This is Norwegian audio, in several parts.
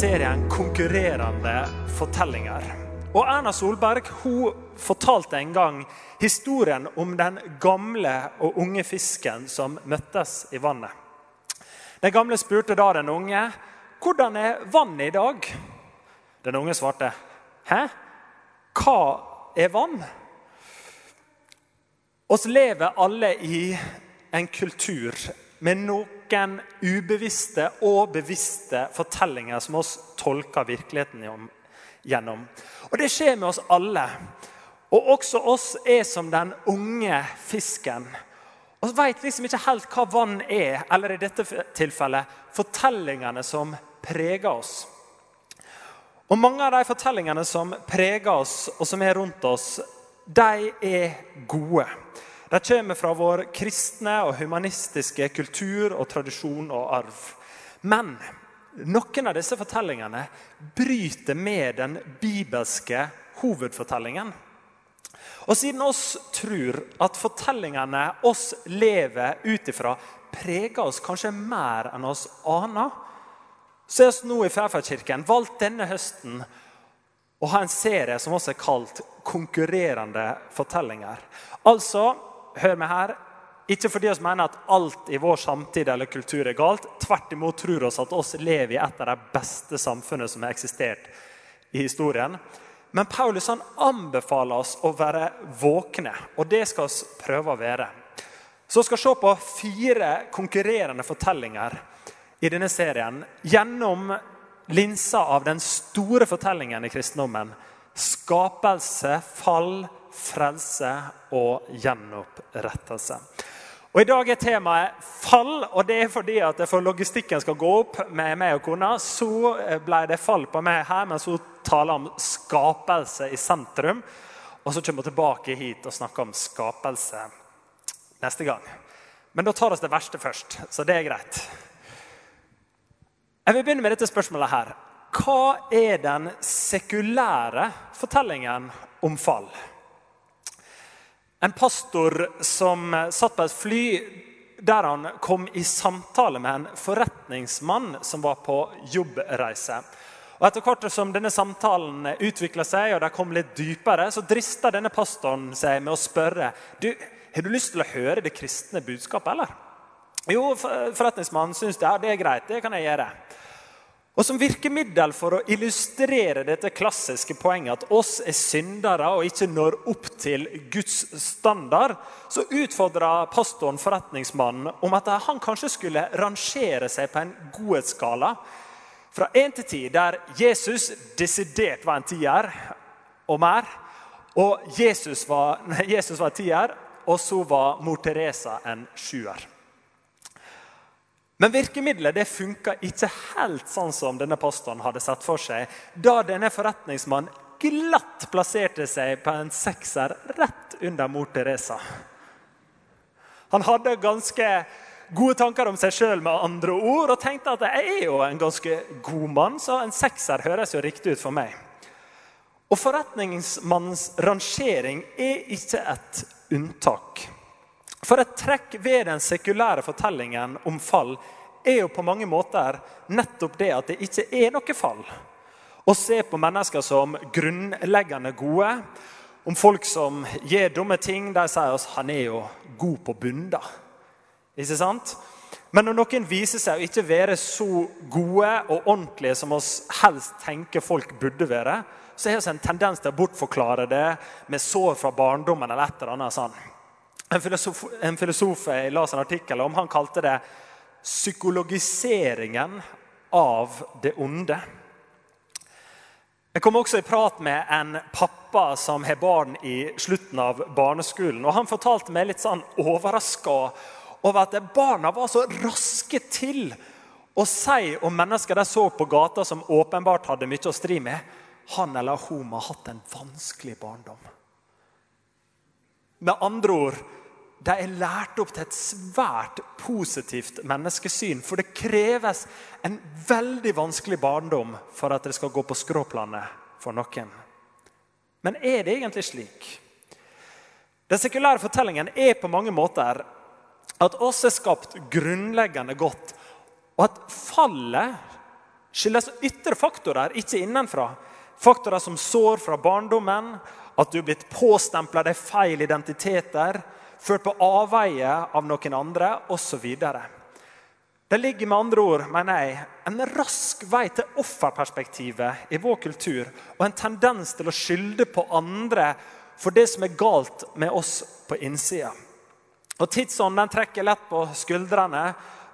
serien 'Konkurrerende fortellinger'. Og Erna Solberg hun fortalte en gang historien om den gamle og unge fisken som møttes i vannet. Den gamle spurte da den unge hvordan er vannet i dag. Den unge svarte hæ? Hva er vann? Oss lever alle i en kultur med noen ubevisste og bevisste fortellinger som oss tolker virkeligheten gjennom. Og Det skjer med oss alle. Og også oss er som den unge fisken. Og veit liksom ikke helt hva vann er, eller i dette tilfellet fortellingene som preger oss. Og Mange av de fortellingene som preger oss, og som er rundt oss, de er gode. De kommer fra vår kristne og humanistiske kultur og tradisjon og arv. Men noen av disse fortellingene bryter med den bibelske hovedfortellingen. Og siden oss tror at fortellingene oss lever ut ifra, preger oss kanskje mer enn oss aner, så er vi nå i Færferdkirken valgt denne høsten å ha en serie som også er kalt 'Konkurrerende fortellinger'. Altså hør meg her, ikke fordi vi mener at alt i vår samtid eller kultur er galt. Tvert imot tror oss at oss lever i et av de beste samfunnene som har eksistert i historien. Men Paulus han anbefaler oss å være våkne, og det skal vi prøve å være. Så vi skal se på fire konkurrerende fortellinger i denne serien gjennom linsa av den store fortellingen i kristendommen. Skapelse, fall, frelse og gjenopprettelse. Og I dag er temaet fall, og det er fordi at for logistikken skal gå opp med meg og kona, så ble det fall på meg her, mens hun taler om skapelse i sentrum. Og så kommer hun tilbake hit og snakker om skapelse neste gang. Men da tar vi det verste først, så det er greit. Jeg vil begynne med dette spørsmålet her. Hva er den sekulære fortellingen om fall? En pastor som satt på et fly der han kom i samtale med en forretningsmann som var på jobbreise. Og Etter hvert som denne samtalen utvikla seg og de kom litt dypere, så drista denne pastoren seg med å spørre du, har du lyst til å høre det kristne budskapet. eller? Jo, forretningsmannen syns det, det er greit. Det kan jeg gjøre. Og Som virkemiddel for å illustrere dette klassiske poenget at oss er syndere og ikke når opp til Guds standard, så utfordra pastoren forretningsmannen om at han kanskje skulle rangere seg på en godhetsskala fra 1 til 10, der Jesus desidert var en tier og mer, og Jesus var, Jesus var tier, og så var mor Teresa en sjuer. Men virkemidlet det funka ikke helt sånn som denne pastoren hadde sett for seg, da denne forretningsmannen glatt plasserte seg på en sekser rett under mor Teresa. Han hadde ganske gode tanker om seg sjøl med andre ord, og tenkte at jeg er jo en ganske god mann, så en sekser høres jo riktig ut for meg. Og forretningsmannens rangering er ikke et unntak. For et trekk ved den sekulære fortellingen om fall er jo på mange måter nettopp det at det ikke er noe fall. Å se på mennesker som grunnleggende gode, om folk som gjør dumme ting, de sier oss han er jo god på bunda. Ikke sant? Men når noen viser seg å ikke være så gode og ordentlige som oss helst tenker folk burde være, så har vi en tendens til å bortforklare det med sår fra barndommen eller et eller annet sånt. En filosof, en filosof jeg las en artikkel om, han kalte det 'psykologiseringen av det onde'. Jeg kom også i prat med en pappa som har barn i slutten av barneskolen. og Han fortalte meg litt sånn overraska over at barna var så raske til å si om mennesker de så på gata som åpenbart hadde mye å stri med, han eller hun har hatt en vanskelig barndom. Med andre ord de er lært opp til et svært positivt menneskesyn. For det kreves en veldig vanskelig barndom for at det skal gå på skråplanet for noen. Men er det egentlig slik? Den sekulære fortellingen er på mange måter at oss er skapt grunnleggende godt, og at fallet skyldes ytre faktorer, ikke innenfra. Faktorer som sår fra barndommen, at du er blitt påstempla de feil identiteter, ført på avveie av noen andre osv. Det ligger med andre ord mener jeg, en rask vei til offerperspektivet i vår kultur og en tendens til å skylde på andre for det som er galt med oss på innsida. Og Tidsånden trekker lett på skuldrene,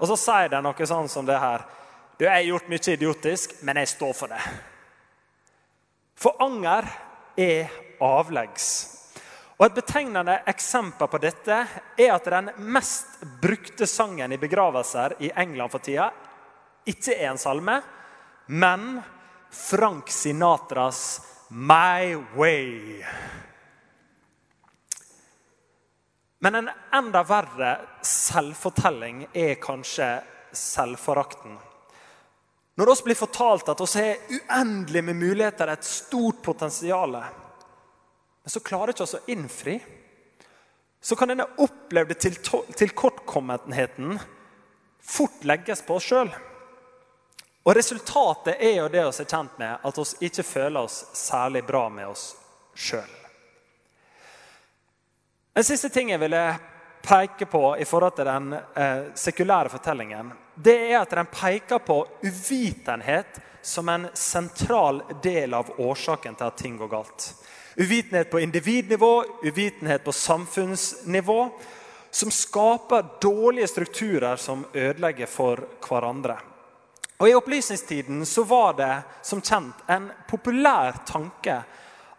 og så sier den noe sånn som det her. Du, jeg har gjort mye idiotisk, men jeg står for det. For anger er avleggs. Og Et betegnende eksempel på dette er at den mest brukte sangen i begravelser i England for tida ikke er en salme, men Frank Sinatras 'My Way'. Men en enda verre selvfortelling er kanskje selvforakten. Når oss blir fortalt at oss har uendelig med muligheter, et stort potensial, men så klarer ikke oss å innfri, så kan denne opplevde tilkortkommenheten fort legges på oss sjøl. Og resultatet er jo det vi er kjent med, at vi ikke føler oss særlig bra med oss sjøl. En siste ting jeg ville peke på i forhold til den eh, sekulære fortellingen, det er at den peker på uvitenhet som en sentral del av årsaken til at ting går galt. Uvitenhet på individnivå, uvitenhet på samfunnsnivå, som skaper dårlige strukturer som ødelegger for hverandre. Og I opplysningstiden så var det som kjent en populær tanke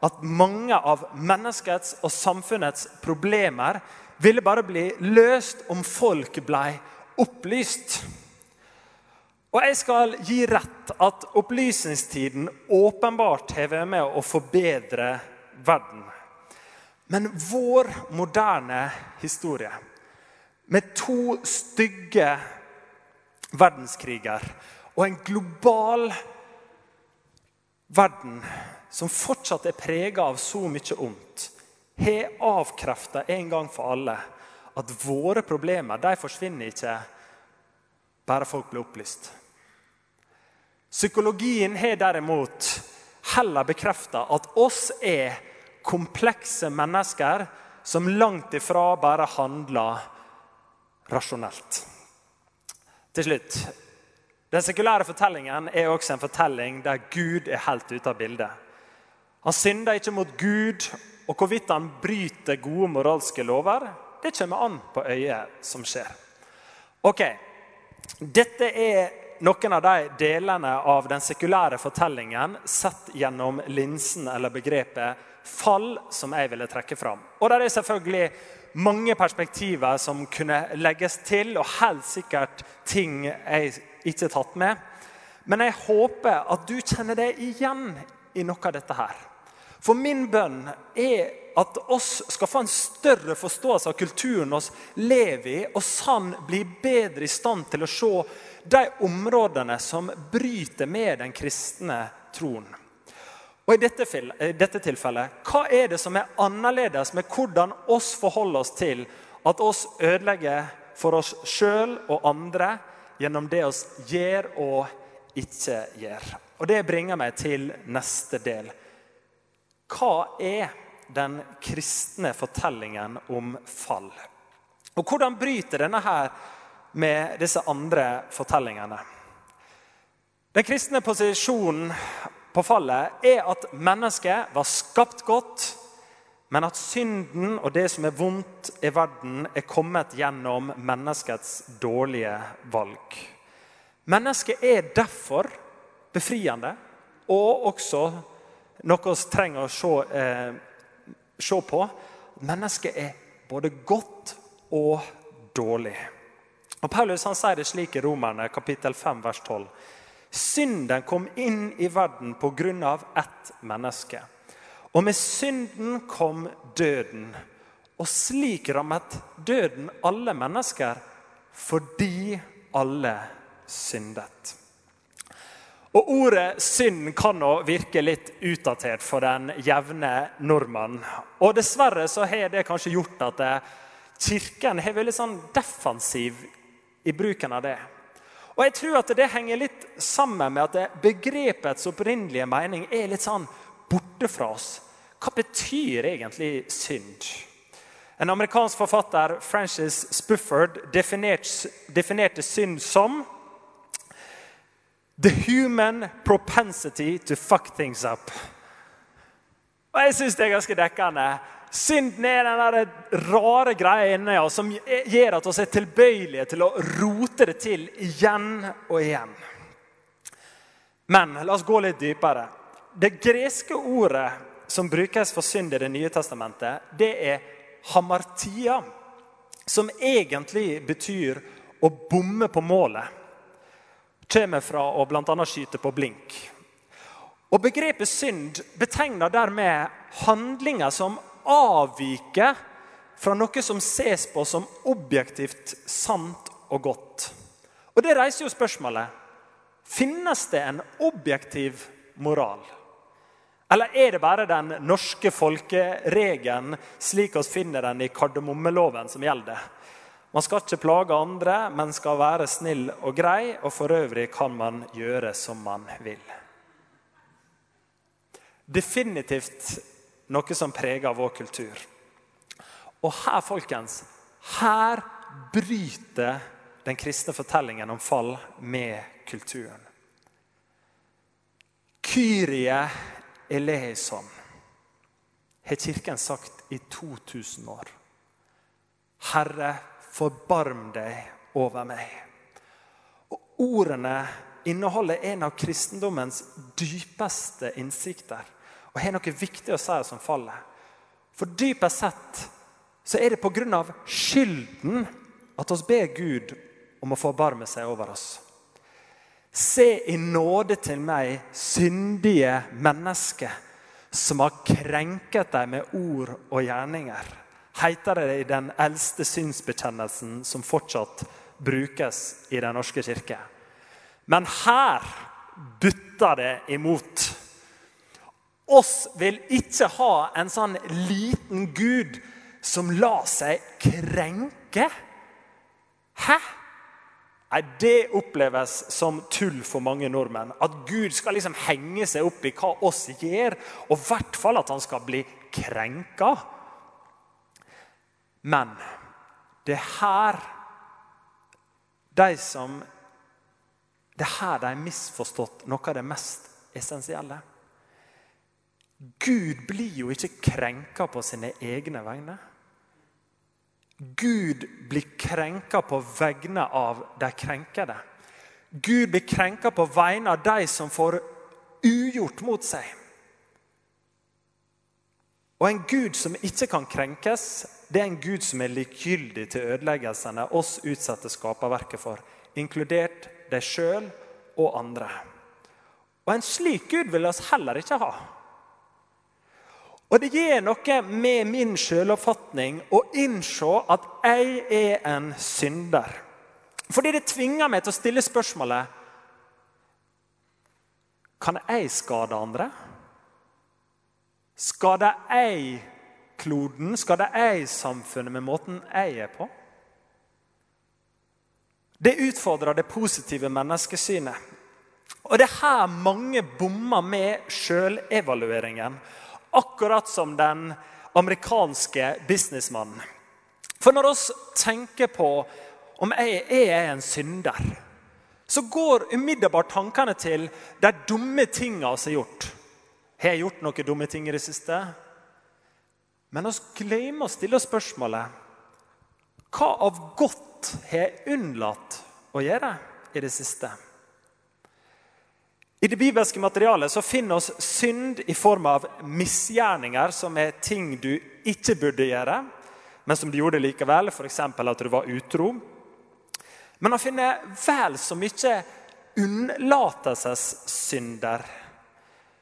at mange av menneskets og samfunnets problemer ville bare bli løst om folk ble opplyst. Og jeg skal gi rett at opplysningstiden åpenbart har vært med å forbedre verden. Men vår moderne historie, med to stygge verdenskriger og en global verden som fortsatt er prega av så mye ondt, har avkrefta en gang for alle at våre problemer de forsvinner ikke bare folk blir opplyst. Psykologien har derimot heller bekrefta at oss er komplekse mennesker som langt ifra bare handler rasjonelt. Til slutt Den sekulære fortellingen er også en fortelling der Gud er helt ute av bildet. Han synder ikke mot Gud, og hvorvidt han bryter gode moralske lover, det kommer an på øyet som skjer. Ok, Dette er noen av de delene av den sekulære fortellingen sett gjennom linsen eller begrepet fall som jeg ville trekke fram. Og det er selvfølgelig mange perspektiver som kunne legges til, og helt sikkert ting jeg ikke har tatt med. Men jeg håper at du kjenner deg igjen i noe av dette her. For min bønn er at oss skal få en større forståelse av kulturen oss lever i, og sann bli bedre i stand til å se de områdene som bryter med den kristne troen. Og i dette, i dette tilfellet, hva er det som er annerledes med hvordan oss forholder oss til at oss ødelegger for oss sjøl og andre gjennom det oss gjør og ikke gjør? Og Det bringer meg til neste del. Hva er den kristne fortellingen om fall? Og hvordan bryter denne her med disse andre fortellingene? Den kristne posisjonen på fallet er at mennesket var skapt godt, men at synden og det som er vondt i verden, er kommet gjennom menneskets dårlige valg. Mennesket er derfor befriende og også noe vi trenger å se, eh, se på. Mennesket er både godt og dårlig. Og Paulus han sier det slik i Romerne kapittel 5 vers 12. Synden kom inn i verden pga. ett menneske. Og med synden kom døden. Og slik rammet døden alle mennesker fordi alle syndet. Og Ordet synd kan nå virke litt utdatert for den jevne nordmann. Og Dessverre så har det kanskje gjort at eh, Kirken har vært litt sånn defensiv i bruken av det. Og jeg tror at det henger litt sammen med at begrepets opprinnelige mening er litt sånn borte fra oss. Hva betyr egentlig synd? En amerikansk forfatter, Francis Spufford, definerte synd som The human propensity to fuck things up. Og Jeg syns det er ganske dekkende. Synden er den der rare greia inni oss som gjør at vi er tilbøyelige til å rote det til igjen og igjen. Men la oss gå litt dypere. Det greske ordet som brukes for synd i Det nye testamentet, det er hamartia. Som egentlig betyr å bomme på målet. Kommer fra å bl.a. skyte på blink. Og Begrepet synd betegner dermed handlinger som avviker fra noe som ses på som objektivt sant og godt. Og Det reiser jo spørsmålet finnes det en objektiv moral. Eller er det bare den norske folkeregelen slik vi finner den i kardemommeloven, som gjelder? Man skal ikke plage andre, men skal være snill og grei, og for øvrig kan man gjøre som man vil. Definitivt noe som preger vår kultur. Og her, folkens, her bryter den kristne fortellingen om fall med kulturen. Kyrie eleison har Kirken sagt i 2000 år. Herre, forbarm deg over meg. Og Ordene inneholder en av kristendommens dypeste innsikter og har noe viktig å si som faller. For dypest sett så er det pga. skylden at oss ber Gud om å forbarme seg over oss. Se i nåde til meg, syndige menneske, som har krenket deg med ord og gjerninger. Heter det i den eldste synsbekjennelsen som fortsatt brukes i Den norske kirke. Men her butter det imot oss vil ikke ha en sånn liten gud som lar seg krenke. Hæ? Nei, Det oppleves som tull for mange nordmenn. At Gud skal liksom henge seg opp i hva oss gjør, og i hvert fall at han skal bli krenka. Men det er her de som Det er her de har misforstått noe av det mest essensielle. Gud blir jo ikke krenka på sine egne vegne. Gud blir krenka på vegne av de krenkede. Gud blir krenka på vegne av de som får ugjort mot seg. Og En Gud som ikke kan krenkes, det er en Gud som er likegyldig til ødeleggelsene oss utsetter skaperverket for, inkludert deg sjøl og andre. Og En slik Gud vil oss heller ikke ha. Og det gjør noe med min sjøloppfatning å innse at jeg er en synder. Fordi det tvinger meg til å stille spørsmålet Kan jeg skade andre? Skader jeg kloden? det jeg samfunnet med måten jeg er på? Det utfordrer det positive menneskesynet. Og det er her mange bommer med sjølevalueringen akkurat som den amerikanske businessmannen. For når vi tenker på om jeg er en synder, så går umiddelbart tankene til de dumme tingene vi har gjort. Har jeg gjort noen dumme ting i det siste? Men vi glemmer å stille spørsmålet hva av godt har jeg unnlatt å gjøre i det siste? I det bibelske materialet så finner oss synd i form av misgjerninger, som er ting du ikke burde gjøre, men som du gjorde likevel, f.eks. at du var utro. Men han finner vel så mye unnlatelsessynder,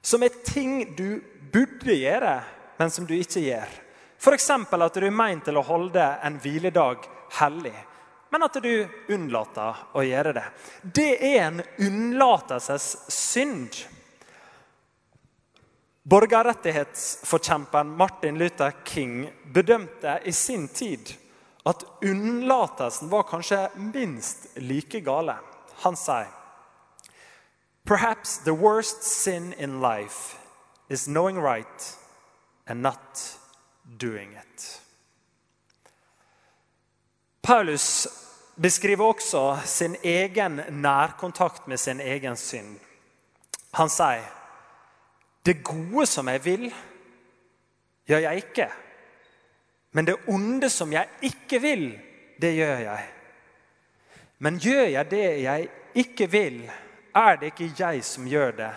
som er ting du burde gjøre, men som du ikke gjør. F.eks. at du er meint til å holde en hviledag hellig men at du unnlater å gjøre det. Det er en unnlatelsessynd. Borgerrettighetsforkjemperen Martin Luther King bedømte i sin tid at unnlatelsen var kanskje minst like gale. han sier Perhaps the worst sin in life is knowing right and not doing it. Paulus beskriver også sin egen nærkontakt med sin egen synd. Han sier, 'Det gode som jeg vil, gjør jeg ikke.' 'Men det onde som jeg ikke vil, det gjør jeg.' 'Men gjør jeg det jeg ikke vil, er det ikke jeg som gjør det,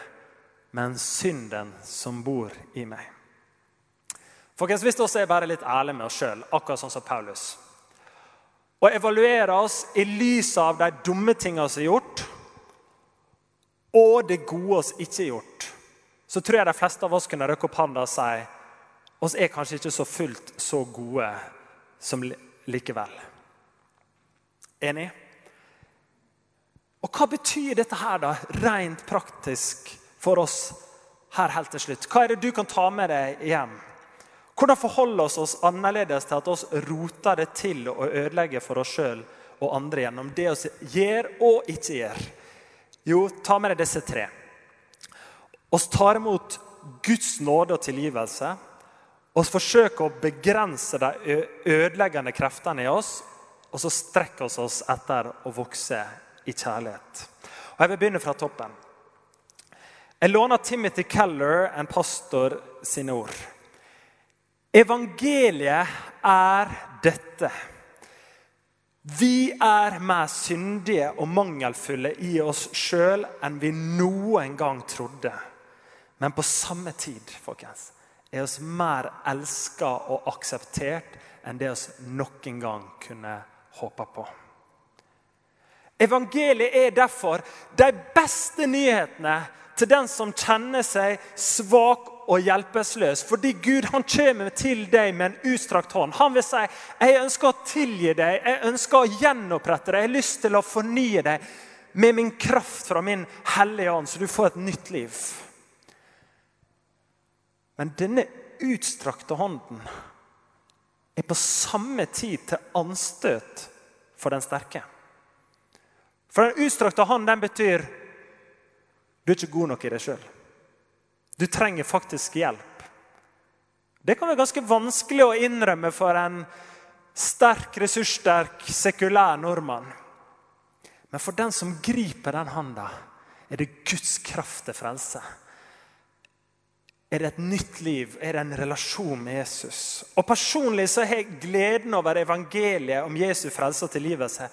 men synden som bor i meg.' Folkens, Hvis vi er bare litt ærlige med oss sjøl, akkurat sånn som Paulus og evaluere oss i lys av de dumme tingene som er gjort, og det gode vi ikke har gjort, så tror jeg de fleste av oss kunne røkke opp hånda og si oss er kanskje ikke så fullt så gode som likevel. Enig? Og Hva betyr dette her da, rent praktisk for oss her helt til slutt? Hva er det du kan ta med deg hjem? Hvordan forholder vi oss annerledes til at vi roter det til å ødelegge for oss sjøl og andre gjennom det vi gjør og ikke gjør? Jo, ta med deg disse tre. Vi tar imot Guds nåde og tilgivelse. Vi forsøker å begrense de ødeleggende kreftene i oss, og så strekker vi oss etter å vokse i kjærlighet. Og Jeg vil begynne fra toppen. Jeg låner Timothy Keller, en pastor, sine ord. Evangeliet er dette. Vi er mer syndige og mangelfulle i oss sjøl enn vi noen gang trodde. Men på samme tid folkens, er oss mer elska og akseptert enn det vi noen gang kunne håpe på. Evangeliet er derfor de beste nyhetene til den som kjenner seg svak og hjelpeløs. Fordi Gud han kommer til deg med en utstrakt hånd. Han vil si jeg ønsker å tilgi deg, jeg ønsker å gjenopprette deg. Jeg har lyst til å fornye deg med min kraft fra min hellige ånd, så du får et nytt liv. Men denne utstrakte hånden er på samme tid til anstøt for den sterke. For den utstrakte hånden den betyr du er ikke god nok i deg sjøl. Du trenger faktisk hjelp. Det kan være ganske vanskelig å innrømme for en sterk, ressurssterk, sekulær nordmann. Men for den som griper den handa, er det Guds kraft til frelse. Er det et nytt liv? Er det en relasjon med Jesus? Og Personlig så har jeg gleden over evangeliet om Jesu frelse og tilgivelse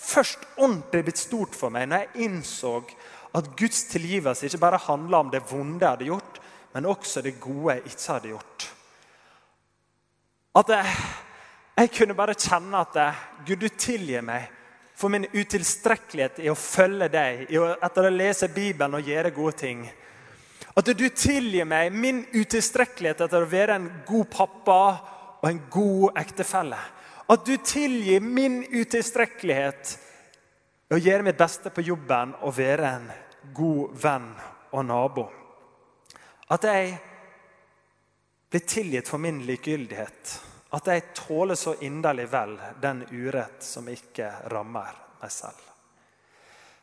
først ordentlig blitt stort for meg når jeg innså at Guds tilgivelse ikke bare handler om det vonde jeg hadde gjort, men også det gode jeg ikke hadde gjort. At jeg, jeg kunne bare kjenne at Gud, du tilgir meg for min utilstrekkelighet i å følge deg, i å, etter å lese Bibelen og gjøre gode ting. At du tilgir meg min utilstrekkelighet etter å være en god pappa og en god ektefelle. At du tilgir min utilstrekkelighet å gjøre mitt beste på jobben og være en god venn og nabo. At jeg blir tilgitt for min likegyldighet. At jeg tåler så inderlig vel den urett som ikke rammer meg selv.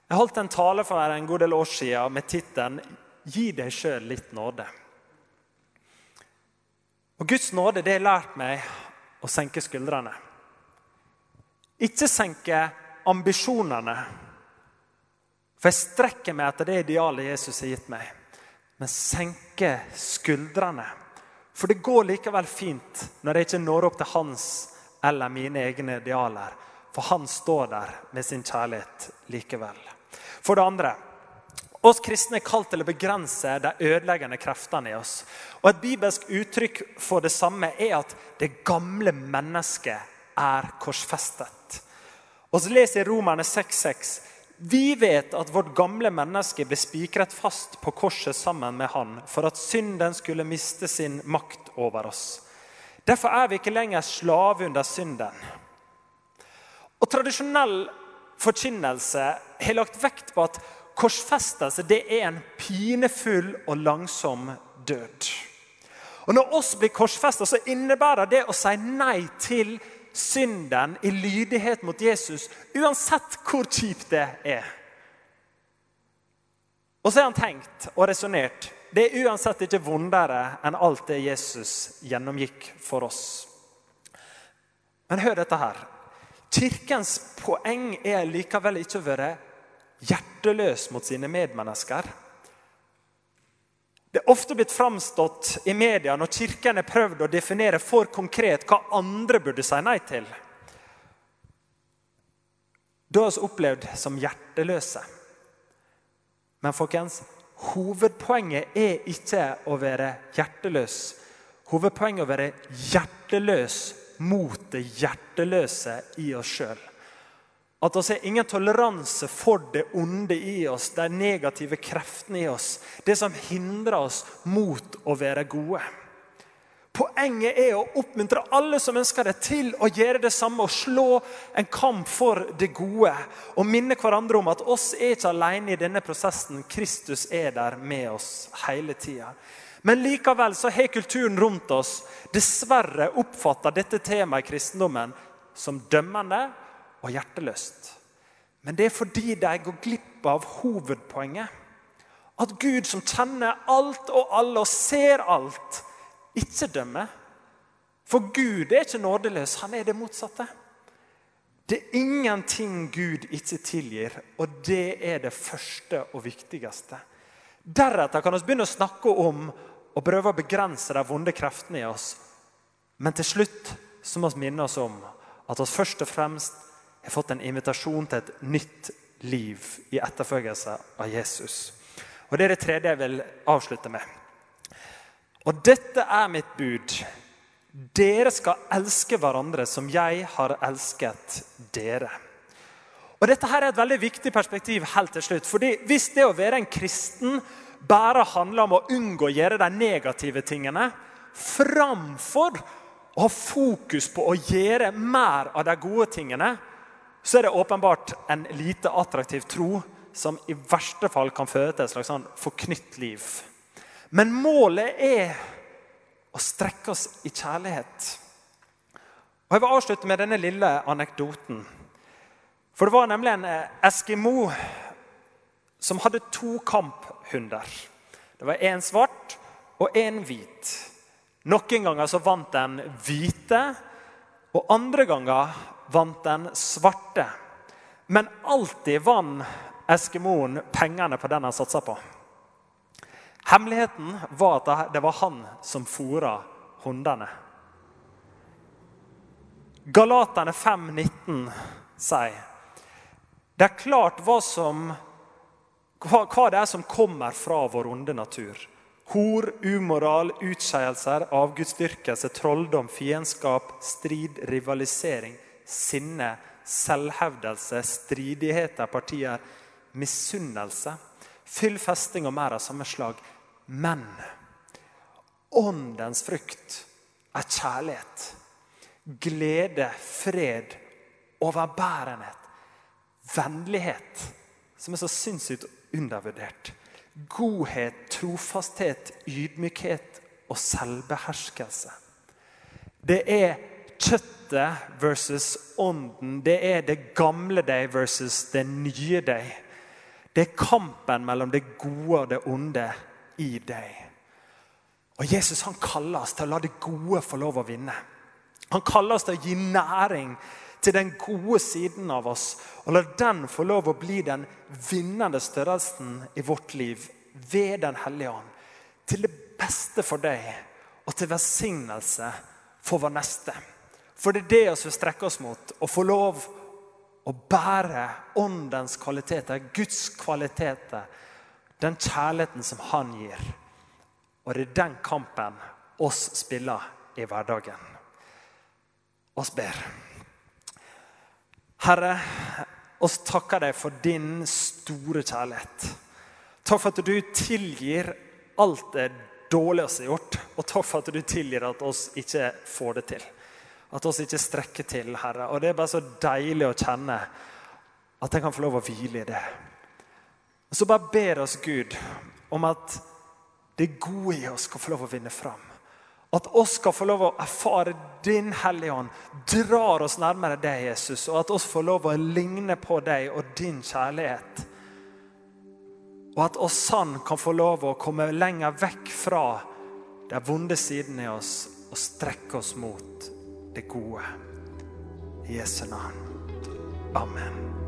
Jeg holdt en tale for en god del år siden med tittelen 'Gi deg sjøl litt nåde'. Og Guds nåde det har lært meg å senke skuldrene. Ikke senke ambisjonene. For jeg strekker meg etter det idealet Jesus har gitt meg. Men senke skuldrene. For det går likevel fint når jeg ikke når opp til hans eller mine egne idealer. For han står der med sin kjærlighet likevel. For det andre oss kristne er kalt til å begrense de ødeleggende kreftene i oss. Og Et bibelsk uttrykk for det samme er at det gamle mennesket er korsfestet. Og så leser jeg Romerne 6,6. Vi vet at vårt gamle menneske ble spikret fast på korset sammen med Han for at synden skulle miste sin makt over oss. Derfor er vi ikke lenger slave under synden. Og Tradisjonell forkynnelse har lagt vekt på at korsfestelse det er en pinefull og langsom død. Og Når oss blir korsfesta, innebærer det å si nei til synden i lydighet mot Jesus, uansett hvor kjipt det er. Og så har han tenkt og resonnert. Det er uansett ikke vondere enn alt det Jesus gjennomgikk for oss. Men hør dette her. Kirkens poeng er likevel ikke å være hjerteløs mot sine medmennesker. Det er ofte blitt framstått i media når Kirken har prøvd å definere for konkret hva andre burde si nei til. Da har vi opplevd som hjerteløse. Men folkens, hovedpoenget er ikke å være hjerteløs. Hovedpoenget er å være hjerteløs mot det hjerteløse i oss sjøl. At vi har ingen toleranse for det onde i oss, de negative kreftene i oss. Det som hindrer oss mot å være gode. Poenget er å oppmuntre alle som ønsker det, til å gjøre det samme og slå en kamp for det gode. Og minne hverandre om at oss er ikke alene i denne prosessen. Kristus er der med oss hele tida. Men likevel så har kulturen rundt oss dessverre oppfatta dette temaet i kristendommen som dømmende og hjerteløst. Men det er fordi de går glipp av hovedpoenget. At Gud, som kjenner alt og alle og ser alt, ikke dømmer. For Gud er ikke nådeløs, han er det motsatte. Det er ingenting Gud ikke tilgir, og det er det første og viktigste. Deretter kan vi begynne å snakke om og prøve å begrense de vonde kreftene i oss. Men til slutt så må vi minne oss om at vi først og fremst har fått en invitasjon til et nytt liv i etterfølgelse av Jesus. Og Det er det tredje jeg vil avslutte med. Og dette er mitt bud. Dere skal elske hverandre som jeg har elsket dere. Og Dette her er et veldig viktig perspektiv helt til slutt. fordi Hvis det å være en kristen bare handler om å unngå å gjøre de negative tingene, framfor å ha fokus på å gjøre mer av de gode tingene, så er det åpenbart en lite attraktiv tro som i verste fall kan føre til et slags sånn forknytt liv. Men målet er å strekke oss i kjærlighet. Og Jeg vil avslutte med denne lille anekdoten. For Det var nemlig en eh, eskimo som hadde to kamphunder. Det var én svart og én hvit. Noen ganger så vant den hvite, og andre ganger vant den svarte. Men alltid vant eskimoen pengene på den han satsa på. Hemmeligheten var at det var han som fôra hundene. Galaterne 5,19 sier det er klart hva, som, hva, det er som kommer fra vår onde natur. Hor, umoral, utskeielser, avgudsdyrkelse, trolldom, fiendskap, strid, rivalisering sinne, selvhevdelse, stridigheter, partier, misunnelse, fyll festing og mer av samme slag. Men åndens frukt er kjærlighet, glede, fred, overbærenhet, vennlighet, som er så sinnssykt undervurdert. Godhet, trofasthet, ydmykhet og selvbeherskelse. Det er kjøttet versus ånden. Det er det gamle deg versus det nye deg. Det er kampen mellom det gode og det onde i deg. Og Jesus han kaller oss til å la det gode få lov å vinne. Han kaller oss til å gi næring til den gode siden av oss. Og la den få lov å bli den vinnende størrelsen i vårt liv ved Den hellige ånd. Til det beste for deg og til velsignelse for vår neste. For det er det vi strekker oss mot. Å få lov å bære åndens kvaliteter, Guds kvaliteter. Den kjærligheten som han gir. Og det er den kampen oss spiller i hverdagen. Oss ber. Herre, oss takker deg for din store kjærlighet. Takk for at du tilgir alt det dårlige vi har gjort. Og takk for at du tilgir at oss ikke får det til. At oss ikke strekker til, Herre. Og Det er bare så deilig å kjenne at jeg kan få lov å hvile i det. Så bare ber oss Gud om at det gode i oss skal få lov å vinne fram. At oss skal få lov å erfare din Hellige Ånd drar oss nærmere deg, Jesus. Og at oss får lov å ligne på deg og din kjærlighet. Og at oss sann kan få lov å komme lenger vekk fra de vonde sidene i oss og strekke oss mot det gode. I Jesu navn. Amen.